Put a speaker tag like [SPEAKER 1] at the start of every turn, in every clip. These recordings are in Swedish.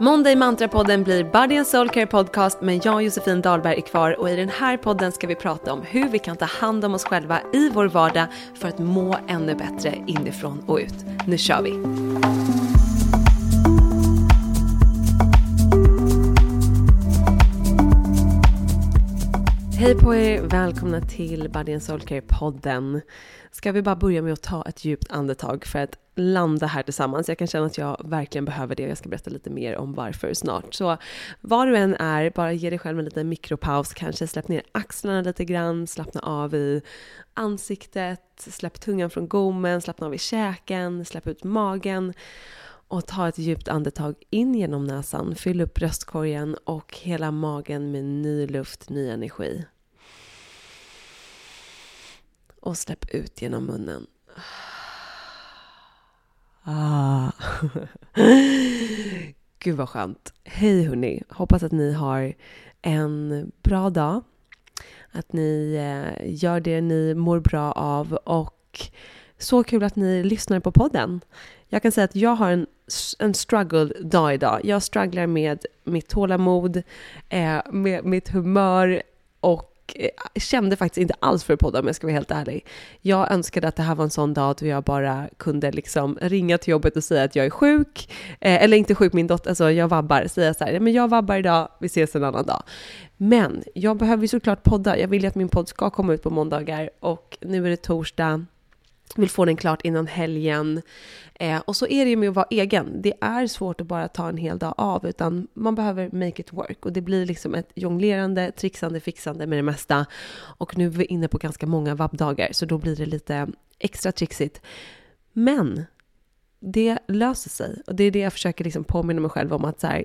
[SPEAKER 1] Måndag i Mantrapodden blir Body and Soul Care Podcast men jag och Josefin Dahlberg är kvar och i den här podden ska vi prata om hur vi kan ta hand om oss själva i vår vardag för att må ännu bättre inifrån och ut. Nu kör vi! Hej på er! Välkomna till Body and Soul Care podden. Ska vi bara börja med att ta ett djupt andetag för att landa här tillsammans. Jag kan känna att jag verkligen behöver det och jag ska berätta lite mer om varför snart. Så var du än är, bara ge dig själv en liten mikropaus, kanske släpp ner axlarna lite grann, slappna av i ansiktet, släpp tungan från gommen, slappna av i käken, släpp ut magen och ta ett djupt andetag in genom näsan, fyll upp bröstkorgen och hela magen med ny luft, ny energi. Och släpp ut genom munnen. Ah. Gud vad skönt. Hej hörni. Hoppas att ni har en bra dag. Att ni eh, gör det ni mår bra av och så kul att ni lyssnar på podden. Jag kan säga att jag har en, en struggled dag idag. Jag strugglar med mitt tålamod, eh, med mitt humör och Eh, kände faktiskt inte alls för att podda om jag ska vara helt ärlig. Jag önskade att det här var en sån dag då jag bara kunde liksom ringa till jobbet och säga att jag är sjuk, eh, eller inte sjuk, min dotter, alltså jag vabbar, säga så här, men jag vabbar idag, vi ses en annan dag. Men jag behöver ju såklart podda, jag vill ju att min podd ska komma ut på måndagar och nu är det torsdag, vill få den klart innan helgen. Eh, och så är det ju med att vara egen. Det är svårt att bara ta en hel dag av, utan man behöver make it work. Och det blir liksom ett jonglerande, trixande, fixande med det mesta. Och nu är vi inne på ganska många vabbdagar, så då blir det lite extra trixigt. Men det löser sig. Och det är det jag försöker liksom påminna mig själv om att så här,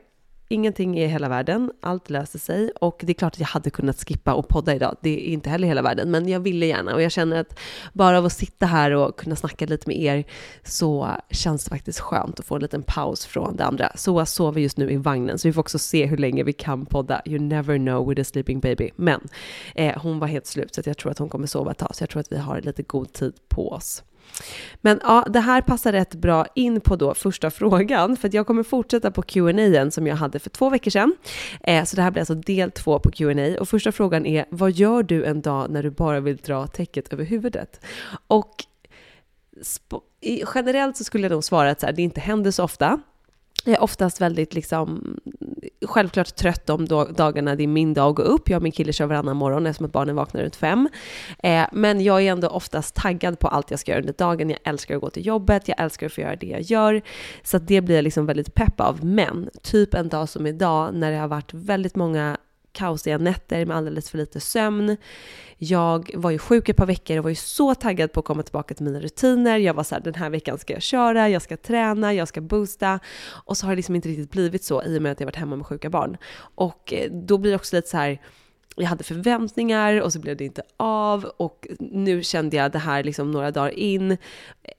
[SPEAKER 1] ingenting är hela världen, allt löser sig och det är klart att jag hade kunnat skippa och podda idag. Det är inte heller hela världen, men jag ville gärna och jag känner att bara av att sitta här och kunna snacka lite med er så känns det faktiskt skönt att få en liten paus från det andra. Så sover just nu i vagnen, så vi får också se hur länge vi kan podda. You never know with a sleeping baby. Men eh, hon var helt slut så jag tror att hon kommer sova ett tag, så jag tror att vi har lite god tid på oss. Men ja, det här passar rätt bra in på då första frågan, för att jag kommer fortsätta på Q&A som jag hade för två veckor sedan. Eh, så det här blir alltså del två på Q&A och första frågan är, vad gör du en dag när du bara vill dra täcket över huvudet? Och generellt så skulle jag nog svara att så här, det inte händer så ofta. Jag är oftast väldigt liksom, självklart trött de dagarna det är min dag att gå upp. Jag och min kille kör varannan morgon eftersom att barnen vaknar runt fem. Eh, men jag är ändå oftast taggad på allt jag ska göra under dagen. Jag älskar att gå till jobbet, jag älskar att få göra det jag gör. Så det blir jag liksom väldigt pepp av. Men typ en dag som idag när det har varit väldigt många kaosiga nätter med alldeles för lite sömn. Jag var ju sjuk ett par veckor och var ju så taggad på att komma tillbaka till mina rutiner. Jag var så här, den här veckan ska jag köra, jag ska träna, jag ska boosta. Och så har det liksom inte riktigt blivit så i och med att jag varit hemma med sjuka barn. Och eh, då blir det också lite så här, jag hade förväntningar och så blev det inte av och nu kände jag det här liksom några dagar in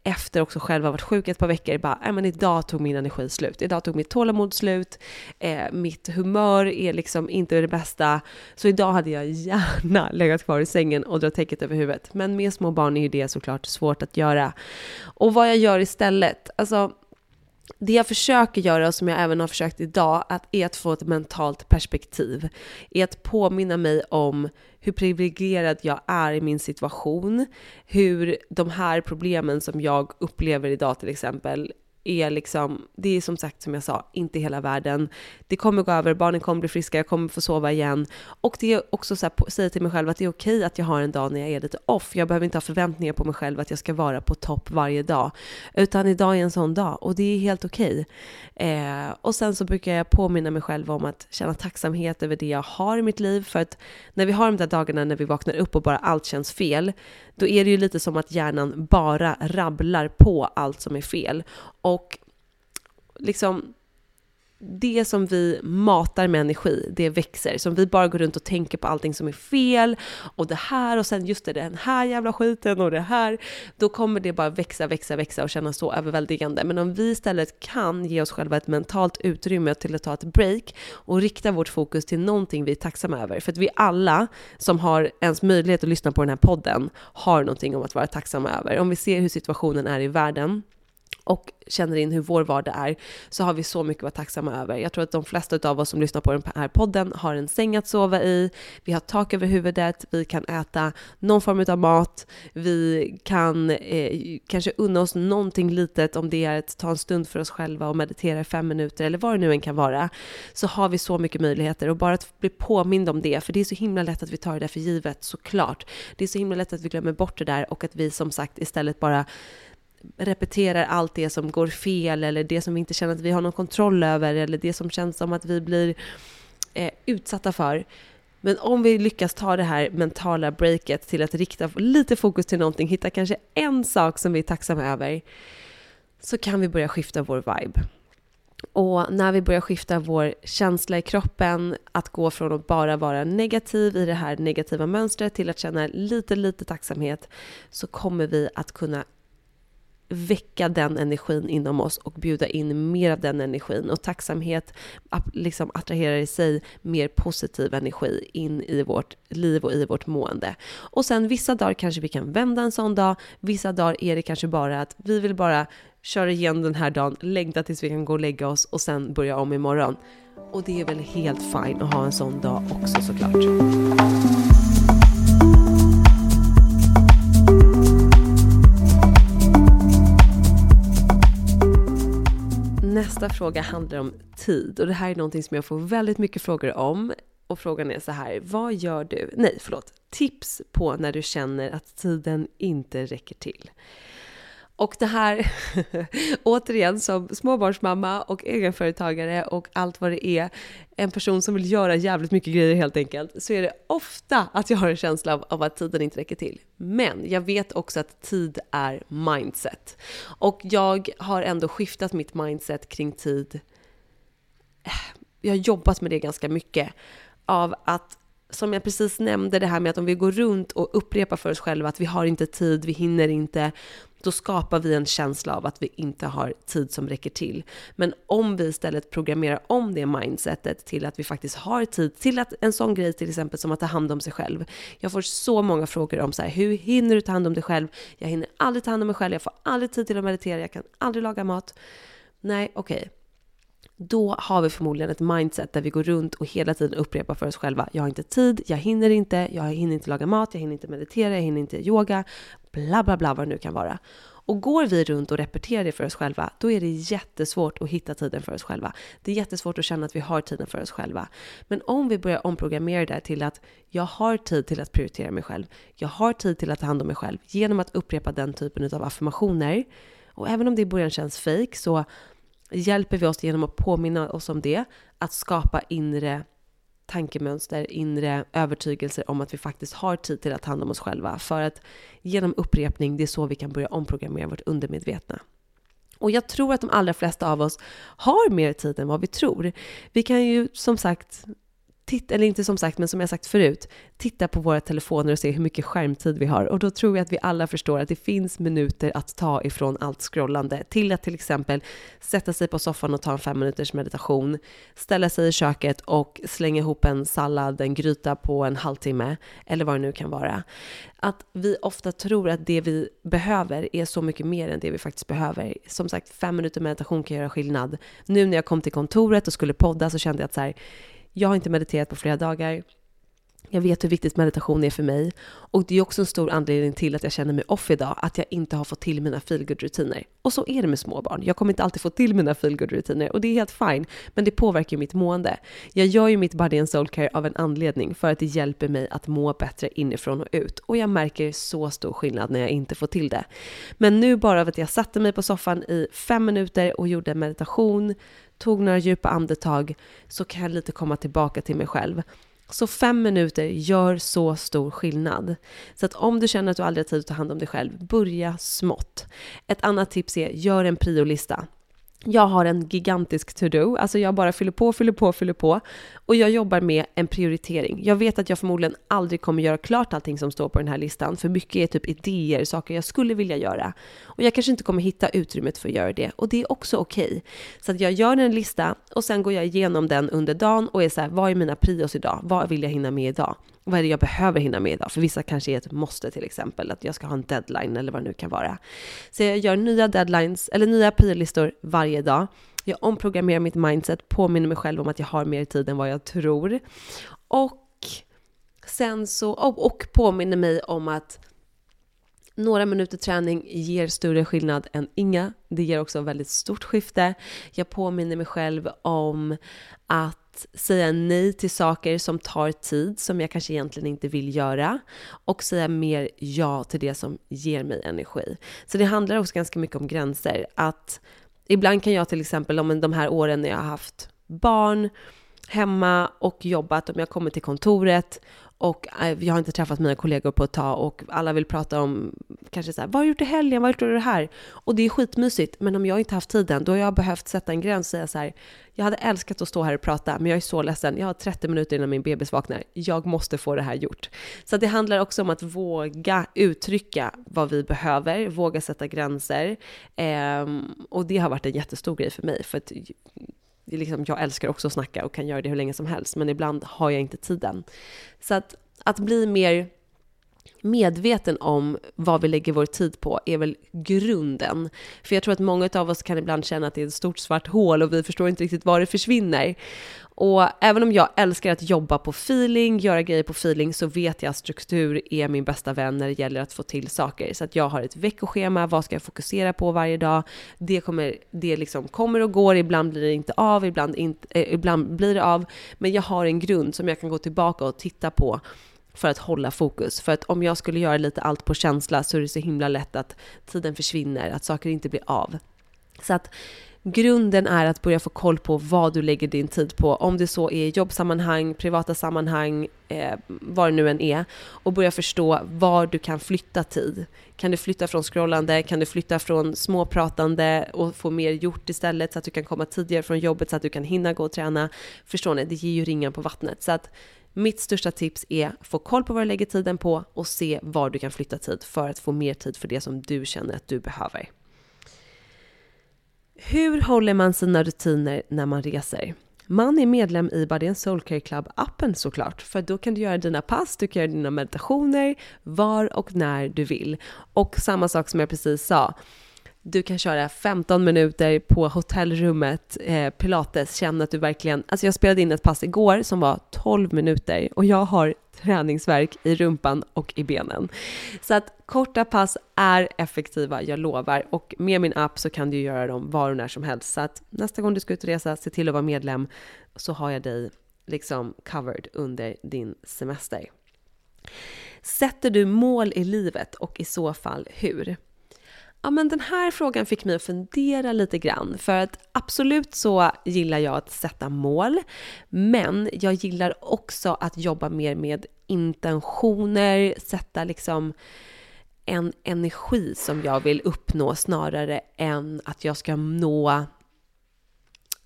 [SPEAKER 1] efter också själv ha varit sjuk ett par veckor bara, nej men idag tog min energi slut. Idag tog mitt tålamod slut. Eh, mitt humör är liksom inte det bästa. Så idag hade jag gärna legat kvar i sängen och dragit täcket över huvudet. Men med små barn är ju det såklart svårt att göra. Och vad jag gör istället, alltså det jag försöker göra, och som jag även har försökt idag, att är att få ett mentalt perspektiv. Är att påminna mig om hur privilegierad jag är i min situation. Hur de här problemen som jag upplever idag till exempel är liksom, det är som sagt som jag sa, inte hela världen. Det kommer gå över, barnen kommer bli friska, jag kommer få sova igen. Och det är också så här, säga till mig själv att det är okej att jag har en dag när jag är lite off. Jag behöver inte ha förväntningar på mig själv att jag ska vara på topp varje dag. Utan idag är en sån dag och det är helt okej. Eh, och sen så brukar jag påminna mig själv om att känna tacksamhet över det jag har i mitt liv. För att när vi har de där dagarna när vi vaknar upp och bara allt känns fel, då är det ju lite som att hjärnan bara rabblar på allt som är fel. Och liksom det som vi matar med energi, det växer. Som vi bara går runt och tänker på allting som är fel och det här och sen just det, den här jävla skiten och det här. Då kommer det bara växa, växa, växa och kännas så överväldigande. Men om vi istället kan ge oss själva ett mentalt utrymme till att ta ett break och rikta vårt fokus till någonting vi är tacksamma över. För att vi alla som har ens möjlighet att lyssna på den här podden har någonting om att vara tacksamma över. Om vi ser hur situationen är i världen och känner in hur vår vardag är, så har vi så mycket att vara tacksamma över. Jag tror att de flesta av oss som lyssnar på den här podden har en säng att sova i, vi har tak över huvudet, vi kan äta någon form av mat, vi kan eh, kanske unna oss någonting litet om det är att ta en stund för oss själva och meditera i fem minuter eller vad det nu än kan vara, så har vi så mycket möjligheter och bara att bli påmind om det, för det är så himla lätt att vi tar det där för givet såklart. Det är så himla lätt att vi glömmer bort det där och att vi som sagt istället bara repeterar allt det som går fel eller det som vi inte känner att vi har någon kontroll över eller det som känns som att vi blir eh, utsatta för. Men om vi lyckas ta det här mentala breaket till att rikta lite fokus till någonting, hitta kanske en sak som vi är tacksamma över, så kan vi börja skifta vår vibe. Och när vi börjar skifta vår känsla i kroppen, att gå från att bara vara negativ i det här negativa mönstret till att känna lite, lite tacksamhet, så kommer vi att kunna väcka den energin inom oss och bjuda in mer av den energin. Och tacksamhet liksom attraherar i sig mer positiv energi in i vårt liv och i vårt mående. Och sen vissa dagar kanske vi kan vända en sån dag, vissa dagar är det kanske bara att vi vill bara köra igen den här dagen, längta tills vi kan gå och lägga oss och sen börja om imorgon. Och det är väl helt fine att ha en sån dag också såklart. Nästa fråga handlar om tid och det här är någonting som jag får väldigt mycket frågor om. Och frågan är så här, vad gör du? Nej, förlåt. Tips på när du känner att tiden inte räcker till. Och det här, återigen som småbarnsmamma och egenföretagare och allt vad det är, en person som vill göra jävligt mycket grejer helt enkelt, så är det ofta att jag har en känsla av, av att tiden inte räcker till. Men jag vet också att tid är mindset. Och jag har ändå skiftat mitt mindset kring tid. Jag har jobbat med det ganska mycket. Av att som jag precis nämnde, det här med att om vi går runt och upprepar för oss själva att vi har inte tid, vi hinner inte, då skapar vi en känsla av att vi inte har tid som räcker till. Men om vi istället programmerar om det mindsetet till att vi faktiskt har tid, till att en sån grej till exempel som att ta hand om sig själv. Jag får så många frågor om så här, hur hinner du ta hand om dig själv? Jag hinner aldrig ta hand om mig själv, jag får aldrig tid till att meditera, jag kan aldrig laga mat. Nej, okej. Okay då har vi förmodligen ett mindset där vi går runt och hela tiden upprepar för oss själva. Jag har inte tid, jag hinner inte, jag hinner inte laga mat, jag hinner inte meditera, jag hinner inte yoga, bla bla bla vad det nu kan vara. Och går vi runt och repeterar det för oss själva, då är det jättesvårt att hitta tiden för oss själva. Det är jättesvårt att känna att vi har tiden för oss själva. Men om vi börjar omprogrammera det till att jag har tid till att prioritera mig själv, jag har tid till att ta hand om mig själv, genom att upprepa den typen av affirmationer, och även om det i början känns fake så hjälper vi oss genom att påminna oss om det, att skapa inre tankemönster, inre övertygelser om att vi faktiskt har tid till att ta hand om oss själva. För att genom upprepning, det är så vi kan börja omprogrammera vårt undermedvetna. Och jag tror att de allra flesta av oss har mer tid än vad vi tror. Vi kan ju som sagt titta, eller inte som sagt, men som jag sagt förut, titta på våra telefoner och se hur mycket skärmtid vi har. Och då tror jag att vi alla förstår att det finns minuter att ta ifrån allt scrollande till att till exempel sätta sig på soffan och ta en fem minuters meditation, ställa sig i köket och slänga ihop en sallad, en gryta på en halvtimme eller vad det nu kan vara. Att vi ofta tror att det vi behöver är så mycket mer än det vi faktiskt behöver. Som sagt, fem minuter meditation kan göra skillnad. Nu när jag kom till kontoret och skulle podda så kände jag att så här, jag har inte mediterat på flera dagar. Jag vet hur viktigt meditation är för mig och det är också en stor anledning till att jag känner mig off idag, att jag inte har fått till mina feelgood-rutiner. Och så är det med småbarn. Jag kommer inte alltid få till mina feelgood-rutiner och det är helt fine, men det påverkar ju mitt mående. Jag gör ju mitt body and soul care av en anledning, för att det hjälper mig att må bättre inifrån och ut. Och jag märker så stor skillnad när jag inte får till det. Men nu bara av att jag satte mig på soffan i fem minuter och gjorde meditation, tog några djupa andetag, så kan jag lite komma tillbaka till mig själv. Så fem minuter gör så stor skillnad. Så att om du känner att du aldrig har tid att ta hand om dig själv, börja smått. Ett annat tips är, gör en priolista. Jag har en gigantisk to-do, alltså jag bara fyller på, fyller på, fyller på. Och jag jobbar med en prioritering. Jag vet att jag förmodligen aldrig kommer göra klart allting som står på den här listan, för mycket är typ idéer, saker jag skulle vilja göra. Och jag kanske inte kommer hitta utrymmet för att göra det, och det är också okej. Okay. Så att jag gör en lista och sen går jag igenom den under dagen och är så här, vad är mina prios idag? Vad vill jag hinna med idag? Vad är det jag behöver hinna med idag? För vissa kanske är ett måste till exempel, att jag ska ha en deadline eller vad det nu kan vara. Så jag gör nya deadlines, eller nya priolistor varje dag. Jag omprogrammerar mitt mindset, påminner mig själv om att jag har mer tid än vad jag tror. Och sen så, och påminner mig om att några minuter träning ger större skillnad än inga. Det ger också väldigt stort skifte. Jag påminner mig själv om att säga nej till saker som tar tid, som jag kanske egentligen inte vill göra. Och säga mer ja till det som ger mig energi. Så det handlar också ganska mycket om gränser. Att ibland kan jag till exempel, om de här åren när jag har haft barn, hemma och jobbat, om jag kommer till kontoret och eh, jag har inte träffat mina kollegor på ett tag och alla vill prata om kanske så här, vad har du gjort i helgen, vad har du gjort det här? Och det är skitmysigt, men om jag inte haft tiden, då har jag behövt sätta en gräns och säga så här, jag hade älskat att stå här och prata, men jag är så ledsen, jag har 30 minuter innan min bebis vaknar, jag måste få det här gjort. Så det handlar också om att våga uttrycka vad vi behöver, våga sätta gränser. Ehm, och det har varit en jättestor grej för mig, för att liksom, jag älskar också att snacka och kan göra det hur länge som helst, men ibland har jag inte tiden. Så att, att bli mer medveten om vad vi lägger vår tid på är väl grunden. För jag tror att många av oss kan ibland känna att det är ett stort svart hål och vi förstår inte riktigt var det försvinner. Och även om jag älskar att jobba på feeling, göra grejer på feeling, så vet jag att struktur är min bästa vän när det gäller att få till saker. Så att jag har ett veckoschema, vad ska jag fokusera på varje dag? Det kommer, det liksom kommer och går, ibland blir det inte av, ibland, inte, eh, ibland blir det av. Men jag har en grund som jag kan gå tillbaka och titta på för att hålla fokus. För att om jag skulle göra lite allt på känsla så är det så himla lätt att tiden försvinner, att saker inte blir av. Så att grunden är att börja få koll på vad du lägger din tid på, om det så är jobbsammanhang, privata sammanhang, eh, vad det nu än är, och börja förstå var du kan flytta tid. Kan du flytta från scrollande, kan du flytta från småpratande och få mer gjort istället så att du kan komma tidigare från jobbet så att du kan hinna gå och träna. Förstår ni? Det ger ju ringar på vattnet. Så att mitt största tips är få koll på vad du lägger tiden på och se var du kan flytta tid för att få mer tid för det som du känner att du behöver. Hur håller man sina rutiner när man reser? Man är medlem i Body Soulcare Club-appen såklart, för då kan du göra dina pass, du kan göra dina meditationer var och när du vill. Och samma sak som jag precis sa, du kan köra 15 minuter på hotellrummet, eh, pilates, känna att du verkligen... Alltså jag spelade in ett pass igår som var 12 minuter och jag har träningsverk i rumpan och i benen. Så att korta pass är effektiva, jag lovar. Och med min app så kan du göra dem var och när som helst. Så att nästa gång du ska ut och resa, se till att vara medlem så har jag dig liksom covered under din semester. Sätter du mål i livet och i så fall hur? Ja, men den här frågan fick mig att fundera lite grann. För att absolut så gillar jag att sätta mål. Men jag gillar också att jobba mer med intentioner, sätta liksom en energi som jag vill uppnå snarare än att jag ska nå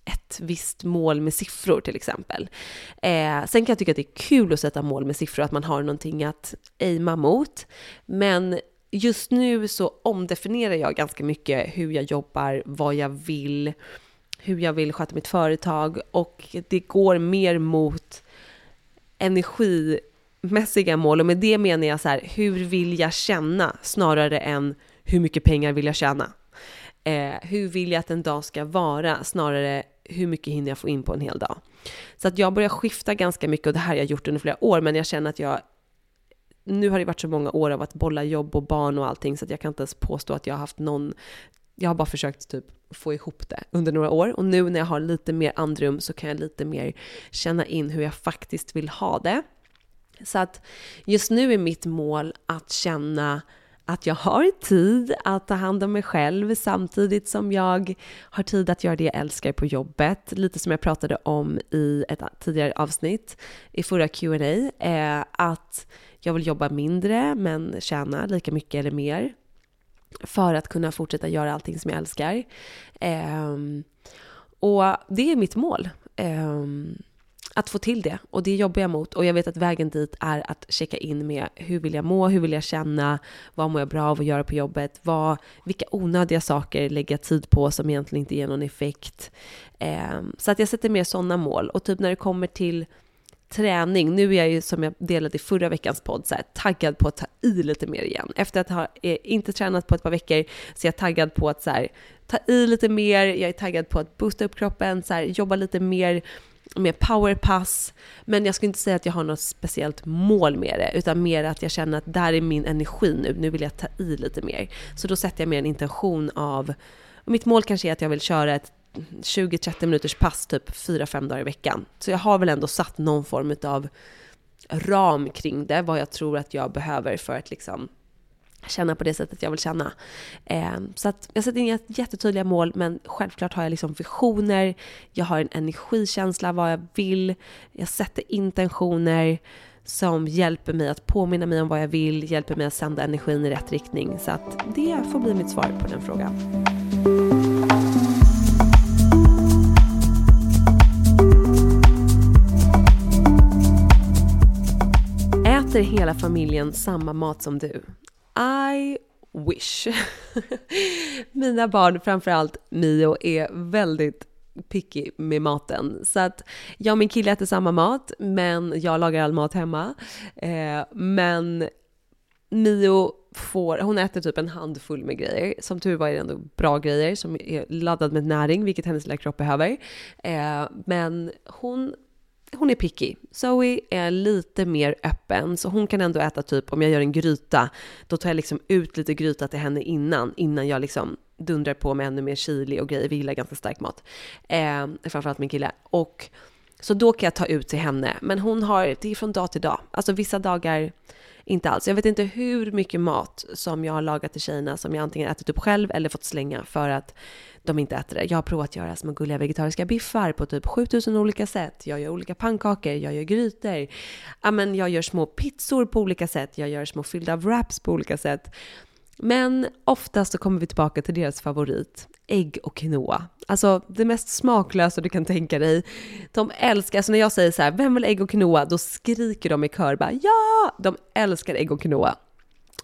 [SPEAKER 1] ett visst mål med siffror till exempel. Eh, sen kan jag tycka att det är kul att sätta mål med siffror, att man har någonting att aima mot. Men just nu så omdefinierar jag ganska mycket hur jag jobbar, vad jag vill, hur jag vill sköta mitt företag och det går mer mot energimässiga mål och med det menar jag så här, hur vill jag känna snarare än hur mycket pengar vill jag tjäna? Eh, hur vill jag att en dag ska vara snarare hur mycket hinner jag få in på en hel dag? Så att jag börjar skifta ganska mycket och det här har jag gjort under flera år men jag känner att jag nu har det varit så många år av att bolla jobb och barn och allting så att jag kan inte ens påstå att jag har haft någon jag har bara försökt typ få ihop det under några år och nu när jag har lite mer andrum så kan jag lite mer känna in hur jag faktiskt vill ha det. Så att just nu är mitt mål att känna att jag har tid att ta hand om mig själv samtidigt som jag har tid att göra det jag älskar på jobbet. Lite som jag pratade om i ett tidigare avsnitt i förra Q&A eh, att jag vill jobba mindre men tjäna lika mycket eller mer för att kunna fortsätta göra allting som jag älskar. Eh, och det är mitt mål. Um, att få till det och det jobbar jag mot och jag vet att vägen dit är att checka in med hur vill jag må, hur vill jag känna, vad mår jag bra av att göra på jobbet, vad, vilka onödiga saker lägger jag tid på som egentligen inte ger någon effekt. Eh, så att jag sätter mer sådana mål och typ när det kommer till träning, nu är jag ju som jag delade i förra veckans podd så här, taggad på att ta i lite mer igen. Efter att ha eh, inte tränat på ett par veckor så är jag taggad på att så här, ta i lite mer, jag är taggad på att boosta upp kroppen, så här, jobba lite mer mer powerpass. Men jag skulle inte säga att jag har något speciellt mål med det, utan mer att jag känner att där är min energi nu, nu vill jag ta i lite mer. Så då sätter jag mer en intention av, mitt mål kanske är att jag vill köra ett 20-30 minuters pass typ 4-5 dagar i veckan. Så jag har väl ändå satt någon form av ram kring det, vad jag tror att jag behöver för att liksom känna på det sättet jag vill känna. Eh, så att jag sätter inga jättetydliga mål, men självklart har jag liksom visioner, jag har en energikänsla vad jag vill, jag sätter intentioner som hjälper mig att påminna mig om vad jag vill, hjälper mig att sända energin i rätt riktning. Så att det får bli mitt svar på den frågan. Äter hela familjen samma mat som du? I wish. Mina barn, framförallt Mio, är väldigt picky med maten. Så att jag och min kille äter samma mat, men jag lagar all mat hemma. Eh, men Mio får, hon äter typ en handfull med grejer. Som tur var är det ändå bra grejer som är laddad med näring, vilket hennes lilla kropp behöver. Eh, men hon hon är picky. Zoe är lite mer öppen, så hon kan ändå äta typ, om jag gör en gryta, då tar jag liksom ut lite gryta till henne innan, innan jag liksom dundrar på med ännu mer chili och grejer. Vi gillar ganska stark mat. Eh, framförallt min kille. Och så då kan jag ta ut till henne. Men hon har, det är från dag till dag. Alltså vissa dagar inte alls. Jag vet inte hur mycket mat som jag har lagat till tjejerna som jag antingen ätit upp själv eller fått slänga för att de inte äter det. Jag har provat att göra små gulliga vegetariska biffar på typ 7000 olika sätt. Jag gör olika pannkakor, jag gör grytor. Amen, jag gör små pizzor på olika sätt. Jag gör små fyllda wraps på olika sätt. Men oftast så kommer vi tillbaka till deras favorit, ägg och quinoa. Alltså det mest smaklösa du kan tänka dig. De älskar, alltså när jag säger så här, vem vill ägg och quinoa? Då skriker de i kör bara ja! De älskar ägg och quinoa.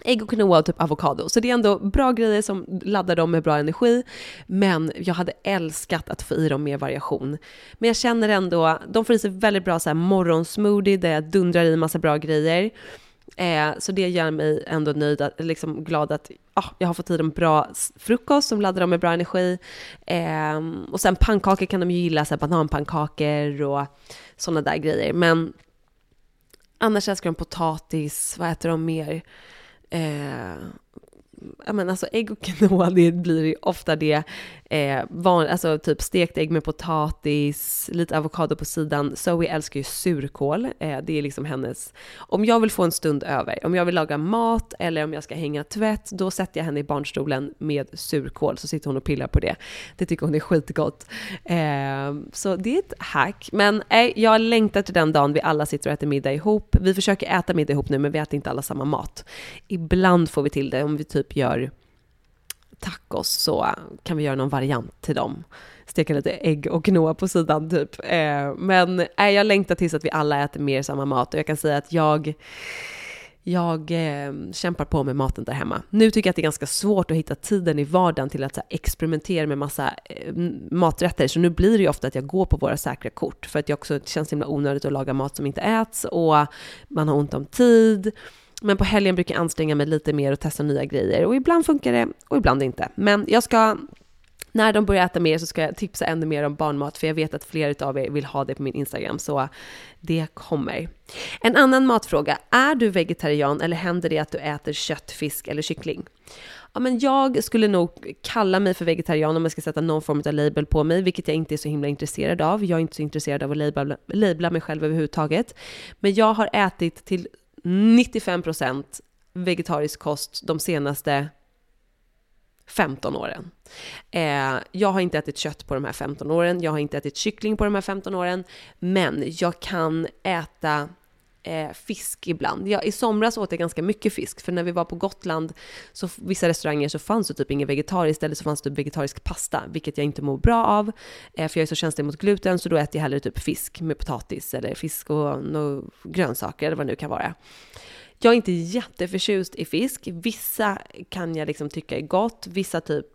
[SPEAKER 1] Ägg och quinoa och typ avokado. Så det är ändå bra grejer som laddar dem med bra energi. Men jag hade älskat att få i dem mer variation. Men jag känner ändå, de får i sig väldigt bra så här morgonsmoothie där jag dundrar i massa bra grejer. Eh, så det gör mig ändå nöjd, liksom glad att ah, jag har fått i dem bra frukost som laddar dem med bra energi. Eh, och sen pannkakor kan de ju gilla, så här bananpannkakor och sådana där grejer. Men annars älskar de potatis, vad äter de mer? Eh, ja men alltså ägg och quinoa, det blir ofta det. Eh, van, alltså typ stekt ägg med potatis, lite avokado på sidan. Zoe älskar ju surkål, eh, det är liksom hennes... Om jag vill få en stund över, om jag vill laga mat eller om jag ska hänga tvätt, då sätter jag henne i barnstolen med surkål, så sitter hon och pillar på det. Det tycker hon är skitgott. Eh, så det är ett hack. Men eh, jag längtar till den dagen vi alla sitter och äter middag ihop. Vi försöker äta middag ihop nu, men vi äter inte alla samma mat. Ibland får vi till det, om vi typ gör tacos så kan vi göra någon variant till dem. steka lite ägg och quinoa på sidan typ. Eh, men eh, jag längtar tills att vi alla äter mer samma mat och jag kan säga att jag jag eh, kämpar på med maten där hemma. Nu tycker jag att det är ganska svårt att hitta tiden i vardagen till att här, experimentera med massa eh, maträtter, så nu blir det ju ofta att jag går på våra säkra kort, för att jag också det känns himla onödigt att laga mat som inte äts och man har ont om tid. Men på helgen brukar jag anstränga mig lite mer och testa nya grejer och ibland funkar det och ibland inte. Men jag ska när de börjar äta mer så ska jag tipsa ännu mer om barnmat, för jag vet att flera av er vill ha det på min Instagram, så det kommer. En annan matfråga. Är du vegetarian eller händer det att du äter kött, fisk eller kyckling? Ja, men jag skulle nog kalla mig för vegetarian om jag ska sätta någon form av label på mig, vilket jag inte är så himla intresserad av. Jag är inte så intresserad av att labla, labla mig själv överhuvudtaget. Men jag har ätit till 95% vegetarisk kost de senaste 15 åren. Eh, jag har inte ätit kött på de här 15 åren, jag har inte ätit kyckling på de här 15 åren, men jag kan äta eh, fisk ibland. Ja, I somras åt jag ganska mycket fisk, för när vi var på Gotland, så vissa restauranger så fanns det typ inget vegetariskt, eller så fanns det typ vegetarisk pasta, vilket jag inte mår bra av, eh, för jag är så känslig mot gluten, så då äter jag hellre typ fisk med potatis, eller fisk och no, grönsaker, eller vad det nu kan vara. Jag är inte jätteförtjust i fisk. Vissa kan jag liksom tycka är gott. Vissa typ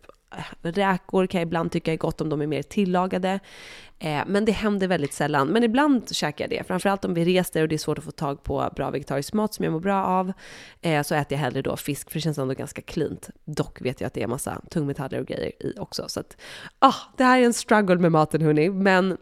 [SPEAKER 1] räkor kan jag ibland tycka är gott om de är mer tillagade. Eh, men det händer väldigt sällan. Men ibland käkar jag det. Framförallt om vi reser och det är svårt att få tag på bra vegetarisk mat som jag mår bra av. Eh, så äter jag hellre då fisk, för det känns ändå ganska klint. Dock vet jag att det är massa tungmetaller och grejer i också. Så att, ah, det här är en struggle med maten hörni. Men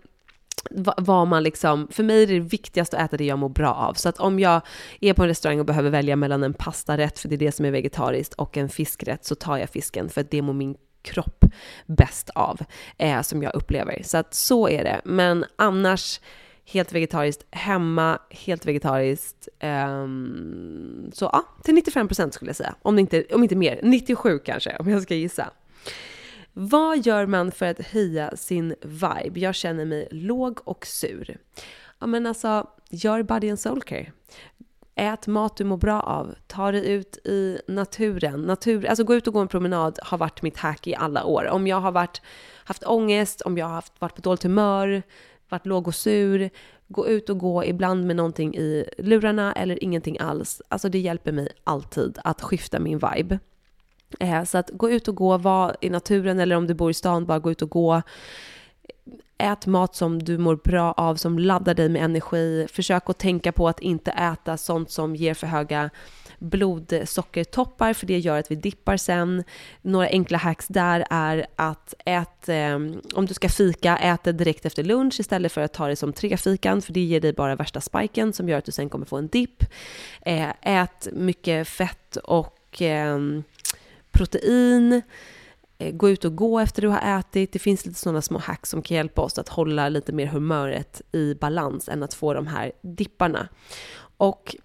[SPEAKER 1] vad man liksom, för mig är det viktigast att äta det jag mår bra av. Så att om jag är på en restaurang och behöver välja mellan en pastarätt, för det är det som är vegetariskt, och en fiskrätt, så tar jag fisken, för att det mår min kropp bäst av, eh, som jag upplever. Så att så är det. Men annars, helt vegetariskt hemma, helt vegetariskt. Um, så ja, till 95% skulle jag säga. Om inte, om inte mer, 97 kanske, om jag ska gissa. Vad gör man för att höja sin vibe? Jag känner mig låg och sur. Ja men alltså, gör body and soul care. Ät mat du mår bra av. Ta dig ut i naturen. Natur, alltså gå ut och gå en promenad har varit mitt hack i alla år. Om jag har varit, haft ångest, om jag har haft, varit på dåligt humör, varit låg och sur, gå ut och gå ibland med någonting i lurarna eller ingenting alls. Alltså det hjälper mig alltid att skifta min vibe. Eh, så att gå ut och gå, var i naturen eller om du bor i stan, bara gå ut och gå. Ät mat som du mår bra av, som laddar dig med energi. Försök att tänka på att inte äta sånt som ger för höga blodsockertoppar, för det gör att vi dippar sen. Några enkla hacks där är att ät, eh, om du ska fika, ät det direkt efter lunch istället för att ta det som trefikan, för det ger dig bara värsta spiken som gör att du sen kommer få en dipp. Eh, ät mycket fett och eh, protein, gå ut och gå efter du har ätit. Det finns lite sådana små hacks som kan hjälpa oss att hålla lite mer humöret i balans än att få de här dipparna. Och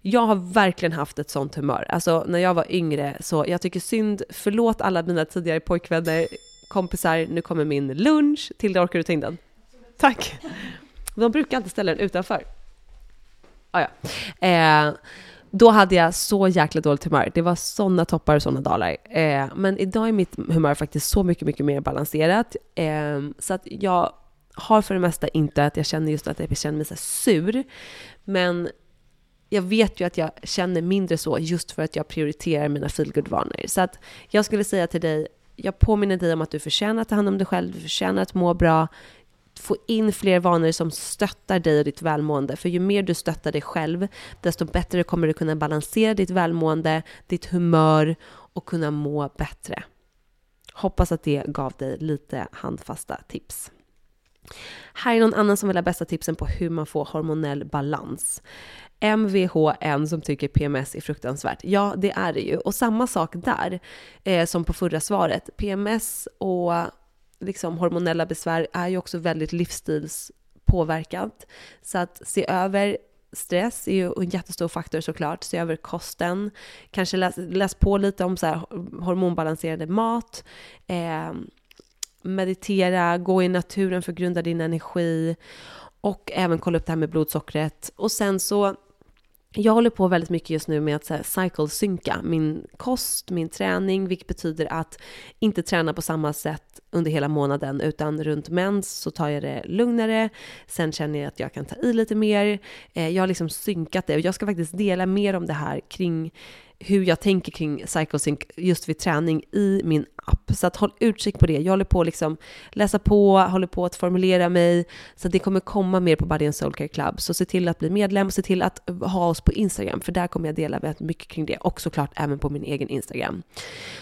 [SPEAKER 1] jag har verkligen haft ett sånt humör. Alltså när jag var yngre så jag tycker synd, förlåt alla mina tidigare pojkvänner, kompisar, nu kommer min lunch. Tilda, orkar du ta in den? Tack! De brukar alltid ställa den utanför. Ah, ja. Eh, då hade jag så jäkla dåligt humör. Det var sådana toppar och sådana dalar. Eh, men idag är mitt humör faktiskt så mycket, mycket mer balanserat. Eh, så att jag har för det mesta inte att jag känner just att jag känner mig så sur. Men jag vet ju att jag känner mindre så just för att jag prioriterar mina feelgood-vanor. Så att jag skulle säga till dig, jag påminner dig om att du förtjänar att ta hand om dig själv, du förtjänar att må bra få in fler vanor som stöttar dig och ditt välmående. För ju mer du stöttar dig själv, desto bättre kommer du kunna balansera ditt välmående, ditt humör och kunna må bättre. Hoppas att det gav dig lite handfasta tips. Här är någon annan som vill ha bästa tipsen på hur man får hormonell balans. MVHN som tycker PMS är fruktansvärt. Ja, det är det ju. Och samma sak där eh, som på förra svaret. PMS och liksom hormonella besvär är ju också väldigt livsstilspåverkat. Så att se över stress är ju en jättestor faktor såklart. Se över kosten, kanske läs, läs på lite om så här hormonbalanserande mat, eh, meditera, gå i naturen för att grunda din energi och även kolla upp det här med blodsockret. Och sen så jag håller på väldigt mycket just nu med att cycle-synka min kost, min träning, vilket betyder att inte träna på samma sätt under hela månaden, utan runt mens så tar jag det lugnare. Sen känner jag att jag kan ta i lite mer. Eh, jag har liksom synkat det och jag ska faktiskt dela mer om det här kring hur jag tänker kring psychosync just vid träning i min app. Så att håll utkik på det. Jag håller på att liksom läsa på, håller på att formulera mig. Så det kommer komma mer på Body and Soul Care Club. Så se till att bli medlem och se till att ha oss på Instagram. För där kommer jag dela väldigt mycket kring det. Och såklart även på min egen Instagram.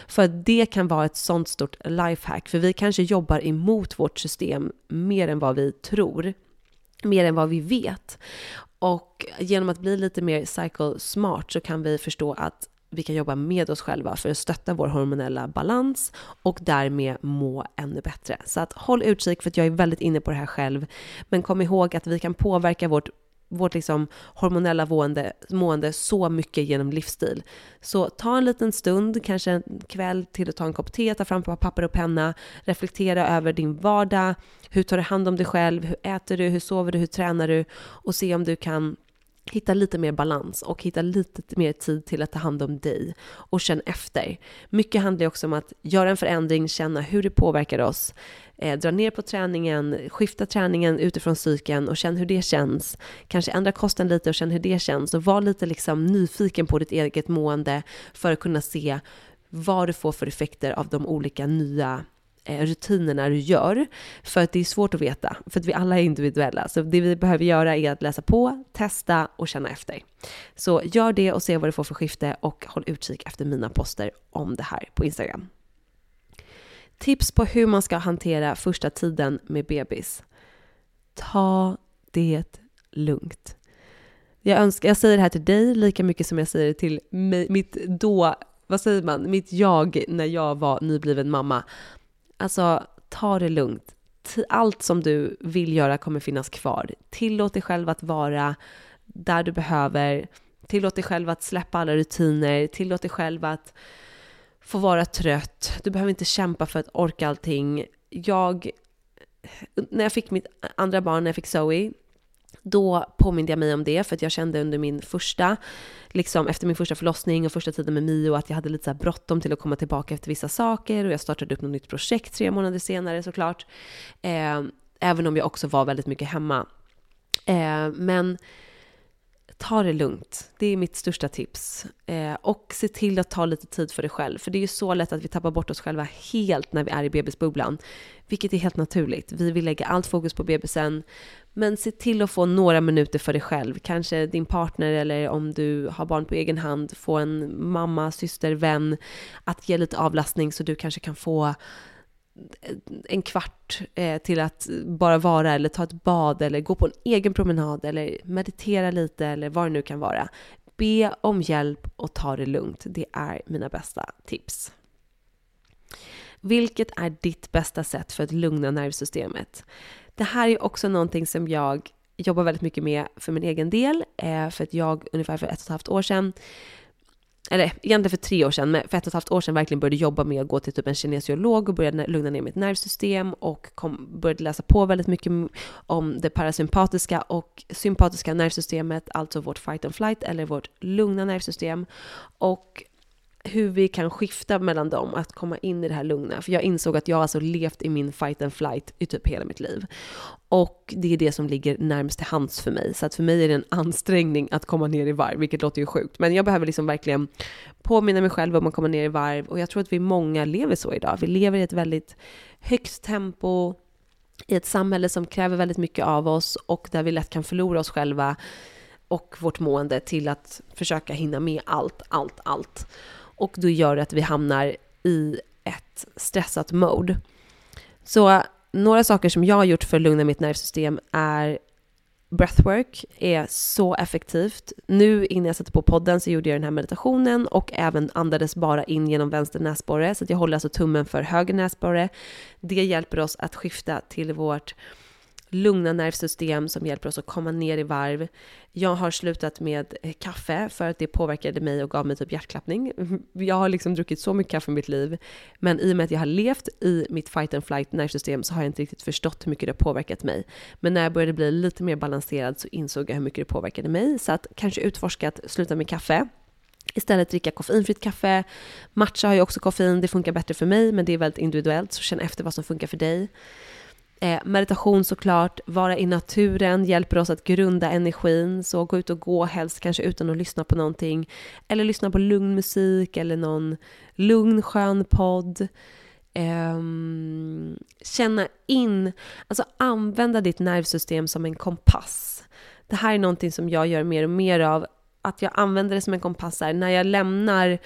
[SPEAKER 1] För det kan vara ett sånt stort lifehack. För vi kanske jobbar emot vårt system mer än vad vi tror mer än vad vi vet. Och genom att bli lite mer cycle smart så kan vi förstå att vi kan jobba med oss själva för att stötta vår hormonella balans och därmed må ännu bättre. Så att håll utkik för att jag är väldigt inne på det här själv. Men kom ihåg att vi kan påverka vårt vårt liksom hormonella mående, mående så mycket genom livsstil. Så ta en liten stund, kanske en kväll till att ta en kopp te, ta fram papper och penna, reflektera över din vardag, hur tar du hand om dig själv, hur äter du, hur sover du, hur tränar du? Och se om du kan hitta lite mer balans och hitta lite mer tid till att ta hand om dig och känn efter. Mycket handlar också om att göra en förändring, känna hur det påverkar oss, eh, dra ner på träningen, skifta träningen utifrån cykeln och känn hur det känns. Kanske ändra kosten lite och känn hur det känns och var lite liksom nyfiken på ditt eget mående för att kunna se vad du får för effekter av de olika nya Eh, rutinerna du gör. För att det är svårt att veta, för att vi alla är individuella. Så det vi behöver göra är att läsa på, testa och känna efter. Så gör det och se vad du får för skifte och håll utkik efter mina poster om det här på Instagram. Tips på hur man ska hantera första tiden med bebis. Ta det lugnt. Jag, önskar, jag säger det här till dig lika mycket som jag säger det till mig... mitt då, vad säger man, mitt jag när jag var nybliven mamma. Alltså, ta det lugnt. Allt som du vill göra kommer finnas kvar. Tillåt dig själv att vara där du behöver. Tillåt dig själv att släppa alla rutiner. Tillåt dig själv att få vara trött. Du behöver inte kämpa för att orka allting. Jag, när jag fick mitt andra barn, när jag fick Zoe, då påminde jag mig om det för att jag kände under min första, liksom efter min första förlossning och första tiden med Mio att jag hade lite så bråttom till att komma tillbaka efter vissa saker och jag startade upp något nytt projekt tre månader senare såklart. Eh, även om jag också var väldigt mycket hemma. Eh, men ta det lugnt. Det är mitt största tips. Eh, och se till att ta lite tid för dig själv. För det är ju så lätt att vi tappar bort oss själva helt när vi är i bebisbubblan. Vilket är helt naturligt. Vi vill lägga allt fokus på bebisen. Men se till att få några minuter för dig själv. Kanske din partner eller om du har barn på egen hand, få en mamma, syster, vän att ge lite avlastning så du kanske kan få en kvart eh, till att bara vara eller ta ett bad eller gå på en egen promenad eller meditera lite eller vad det nu kan vara. Be om hjälp och ta det lugnt. Det är mina bästa tips. Vilket är ditt bästa sätt för att lugna nervsystemet? Det här är också någonting som jag jobbar väldigt mycket med för min egen del. Eh, för att jag ungefär för ett och ett halvt år sedan eller egentligen för tre år sedan, men för ett och ett halvt år sedan verkligen började jobba med att gå till typ en kinesiolog och började lugna ner mitt nervsystem och kom, började läsa på väldigt mycket om det parasympatiska och sympatiska nervsystemet, alltså vårt fight and flight eller vårt lugna nervsystem. Och hur vi kan skifta mellan dem, att komma in i det här lugna. För jag insåg att jag alltså levt i min fight and flight i typ hela mitt liv. Och det är det som ligger närmst till hands för mig. Så att för mig är det en ansträngning att komma ner i varv, vilket låter ju sjukt. Men jag behöver liksom verkligen påminna mig själv om att komma ner i varv. Och jag tror att vi många lever så idag. Vi lever i ett väldigt högt tempo, i ett samhälle som kräver väldigt mycket av oss och där vi lätt kan förlora oss själva och vårt mående till att försöka hinna med allt, allt, allt och då gör det att vi hamnar i ett stressat mode. Så några saker som jag har gjort för att lugna mitt nervsystem är breathwork är så effektivt. Nu innan jag satte på podden så gjorde jag den här meditationen och även andades bara in genom vänster näsborre. Så jag håller alltså tummen för höger näsborre. Det hjälper oss att skifta till vårt lugna nervsystem som hjälper oss att komma ner i varv. Jag har slutat med kaffe för att det påverkade mig och gav mig typ hjärtklappning. Jag har liksom druckit så mycket kaffe i mitt liv, men i och med att jag har levt i mitt fight and flight nervsystem så har jag inte riktigt förstått hur mycket det har påverkat mig. Men när jag började bli lite mer balanserad så insåg jag hur mycket det påverkade mig. Så att kanske utforska att sluta med kaffe. Istället dricka koffeinfritt kaffe. Matcha har ju också koffein, det funkar bättre för mig, men det är väldigt individuellt, så känn efter vad som funkar för dig. Eh, meditation såklart, vara i naturen hjälper oss att grunda energin, så gå ut och gå helst kanske utan att lyssna på någonting. Eller lyssna på lugn musik eller någon lugn skön podd. Eh, känna in, alltså använda ditt nervsystem som en kompass. Det här är någonting som jag gör mer och mer av, att jag använder det som en kompass här. När jag lämnar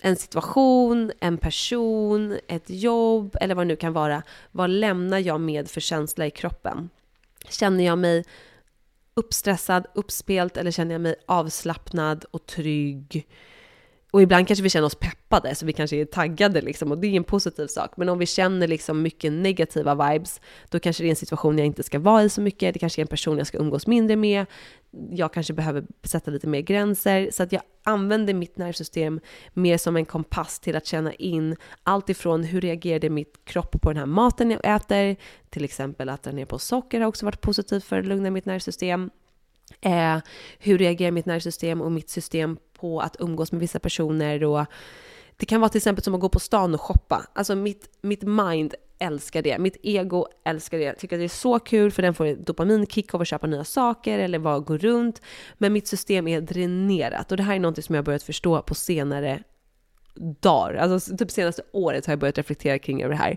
[SPEAKER 1] en situation, en person, ett jobb eller vad det nu kan vara. Vad lämnar jag med för känsla i kroppen? Känner jag mig uppstressad, uppspelt eller känner jag mig avslappnad och trygg? Och ibland kanske vi känner oss peppade, så vi kanske är taggade liksom, och det är en positiv sak. Men om vi känner liksom mycket negativa vibes, då kanske det är en situation jag inte ska vara i så mycket, det kanske är en person jag ska umgås mindre med, jag kanske behöver sätta lite mer gränser. Så att jag använder mitt nervsystem mer som en kompass till att känna in allt ifrån hur reagerade mitt kropp på den här maten jag äter, till exempel att dra ner på socker har också varit positivt för att lugna mitt nervsystem. Eh, hur reagerar mitt nervsystem och mitt system på att umgås med vissa personer och det kan vara till exempel som att gå på stan och shoppa. Alltså mitt, mitt mind älskar det. Mitt ego älskar det. Tycker att det är så kul för den får dopaminkick av att köpa nya saker eller bara gå runt. Men mitt system är dränerat och det här är något som jag har börjat förstå på senare dagar, alltså typ senaste året har jag börjat reflektera kring över det här.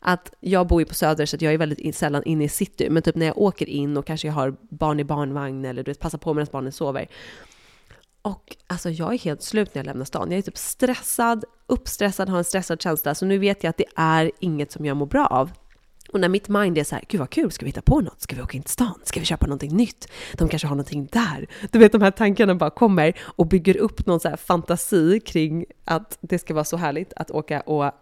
[SPEAKER 1] Att jag bor ju på Söder så att jag är väldigt sällan inne i city, men typ när jag åker in och kanske jag har barn i barnvagn eller du vet, passar på medan barnen sover. Och alltså jag är helt slut när jag lämnar stan. Jag är typ stressad, uppstressad, har en stressad känsla. Så nu vet jag att det är inget som jag mår bra av. Och när mitt mind är så här, gud vad kul, ska vi hitta på något? Ska vi åka in till stan? Ska vi köpa någonting nytt? De kanske har någonting där. Du vet, de här tankarna bara kommer och bygger upp någon så här fantasi kring att det ska vara så härligt att åka och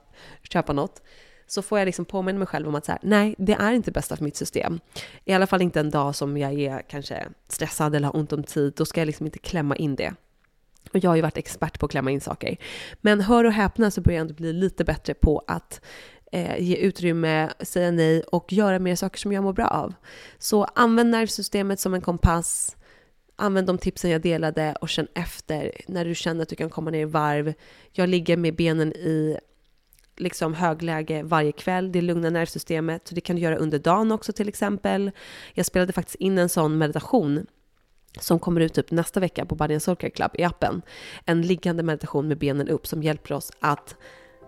[SPEAKER 1] köpa något. Så får jag liksom påminna mig själv om att så här, nej, det är inte bästa för mitt system. I alla fall inte en dag som jag är kanske stressad eller har ont om tid. Då ska jag liksom inte klämma in det. Och jag har ju varit expert på att klämma in saker. Men hör och häpna så börjar jag ändå bli lite bättre på att eh, ge utrymme, säga nej och göra mer saker som jag mår bra av. Så använd nervsystemet som en kompass. Använd de tipsen jag delade och känn efter när du känner att du kan komma ner i varv. Jag ligger med benen i liksom högläge varje kväll. Det lugnar nervsystemet. Så det kan du göra under dagen också till exempel. Jag spelade faktiskt in en sån meditation som kommer ut typ nästa vecka på Body Soul Club i appen. En liggande meditation med benen upp som hjälper oss att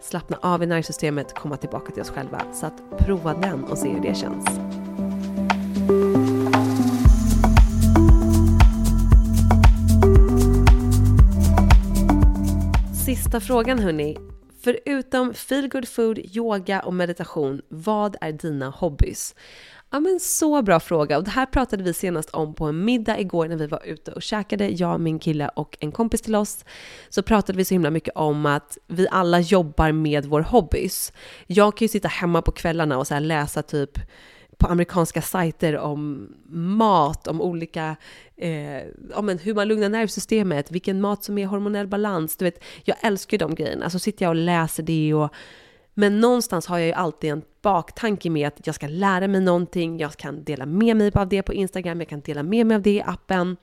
[SPEAKER 1] slappna av i nervsystemet, komma tillbaka till oss själva. Så att prova den och se hur det känns. Sista frågan hörni. Förutom feel good food, yoga och meditation, vad är dina hobbys? Ja men så bra fråga och det här pratade vi senast om på en middag igår när vi var ute och käkade, jag, min kille och en kompis till oss. Så pratade vi så himla mycket om att vi alla jobbar med vår hobbys. Jag kan ju sitta hemma på kvällarna och så läsa typ på amerikanska sajter om mat, om olika, eh, om hur man lugnar nervsystemet, vilken mat som är hormonell balans. Du vet, jag älskar ju de grejerna. Så sitter jag och läser det och men någonstans har jag ju alltid en baktanke med att jag ska lära mig någonting, jag kan dela med mig av det på Instagram, jag kan dela med mig av det i appen.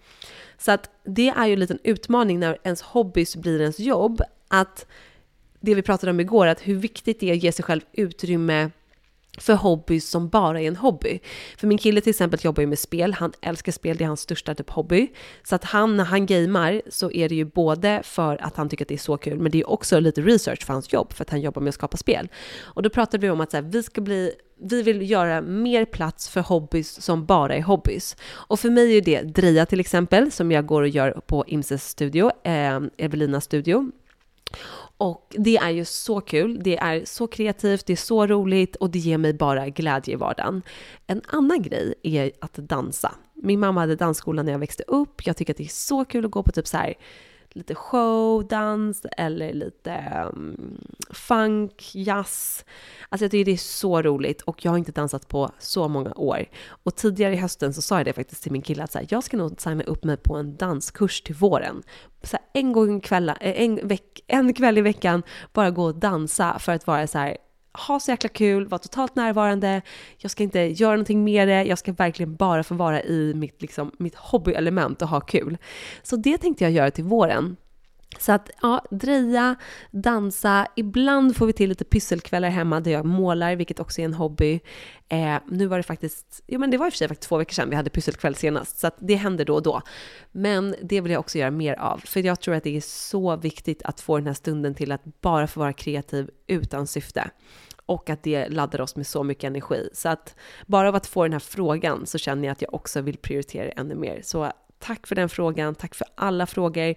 [SPEAKER 1] Så att det är ju en liten utmaning när ens hobbys blir ens jobb, att det vi pratade om igår, att hur viktigt det är att ge sig själv utrymme för hobbys som bara är en hobby. För min kille till exempel jobbar ju med spel, han älskar spel, det är hans största typ hobby. Så att han, när han gamer så är det ju både för att han tycker att det är så kul, men det är också lite research för hans jobb, för att han jobbar med att skapa spel. Och då pratade vi om att så här, vi ska bli vi vill göra mer plats för hobbys som bara är hobbys. Och för mig är det Dreja till exempel, som jag går och gör på Imses studio, eh, Evelinas studio. Och det är ju så kul, det är så kreativt, det är så roligt och det ger mig bara glädje i vardagen. En annan grej är att dansa. Min mamma hade dansskola när jag växte upp. Jag tycker att det är så kul att gå på typ så här lite showdans eller lite um, funk, jazz. Alltså jag tycker det är så roligt och jag har inte dansat på så många år. Och tidigare i hösten så sa jag det faktiskt till min kille att så här, jag ska nog signa upp mig på en danskurs till våren. Så här, en gång kväll, eh, en, veck, en kväll i veckan bara gå och dansa för att vara så här ha så jäkla kul, vara totalt närvarande, jag ska inte göra någonting med det, jag ska verkligen bara få vara i mitt, liksom, mitt hobbyelement och ha kul. Så det tänkte jag göra till våren. Så att ja, dreja, dansa, ibland får vi till lite pysselkvällar hemma där jag målar, vilket också är en hobby. Eh, nu var det faktiskt, ja men det var i och för sig faktiskt två veckor sedan vi hade pysselkväll senast, så att det händer då och då. Men det vill jag också göra mer av, för jag tror att det är så viktigt att få den här stunden till att bara få vara kreativ utan syfte och att det laddar oss med så mycket energi. Så att bara av att få den här frågan så känner jag att jag också vill prioritera det ännu mer. Så tack för den frågan, tack för alla frågor.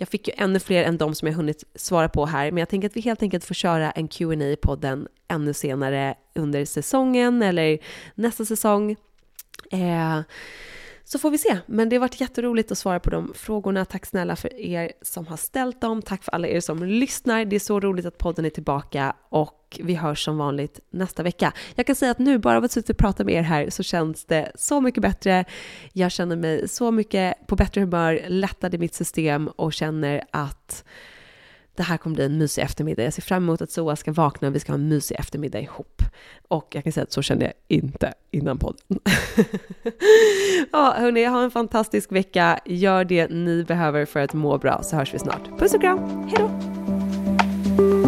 [SPEAKER 1] Jag fick ju ännu fler än de som jag hunnit svara på här, men jag tänker att vi helt enkelt får köra en Q&A i podden ännu senare under säsongen eller nästa säsong. Eh, så får vi se. Men det har varit jätteroligt att svara på de frågorna. Tack snälla för er som har ställt dem. Tack för alla er som lyssnar. Det är så roligt att podden är tillbaka och vi hörs som vanligt nästa vecka. Jag kan säga att nu, bara av att sitta och prata med er här, så känns det så mycket bättre. Jag känner mig så mycket på bättre humör, lättad i mitt system och känner att det här kommer bli en mysig eftermiddag. Jag ser fram emot att Zoa ska vakna och vi ska ha en mysig eftermiddag ihop. Och jag kan säga att så kände jag inte innan podden. ja, hörni, ha en fantastisk vecka. Gör det ni behöver för att må bra så hörs vi snart. Puss och kram, Hejdå!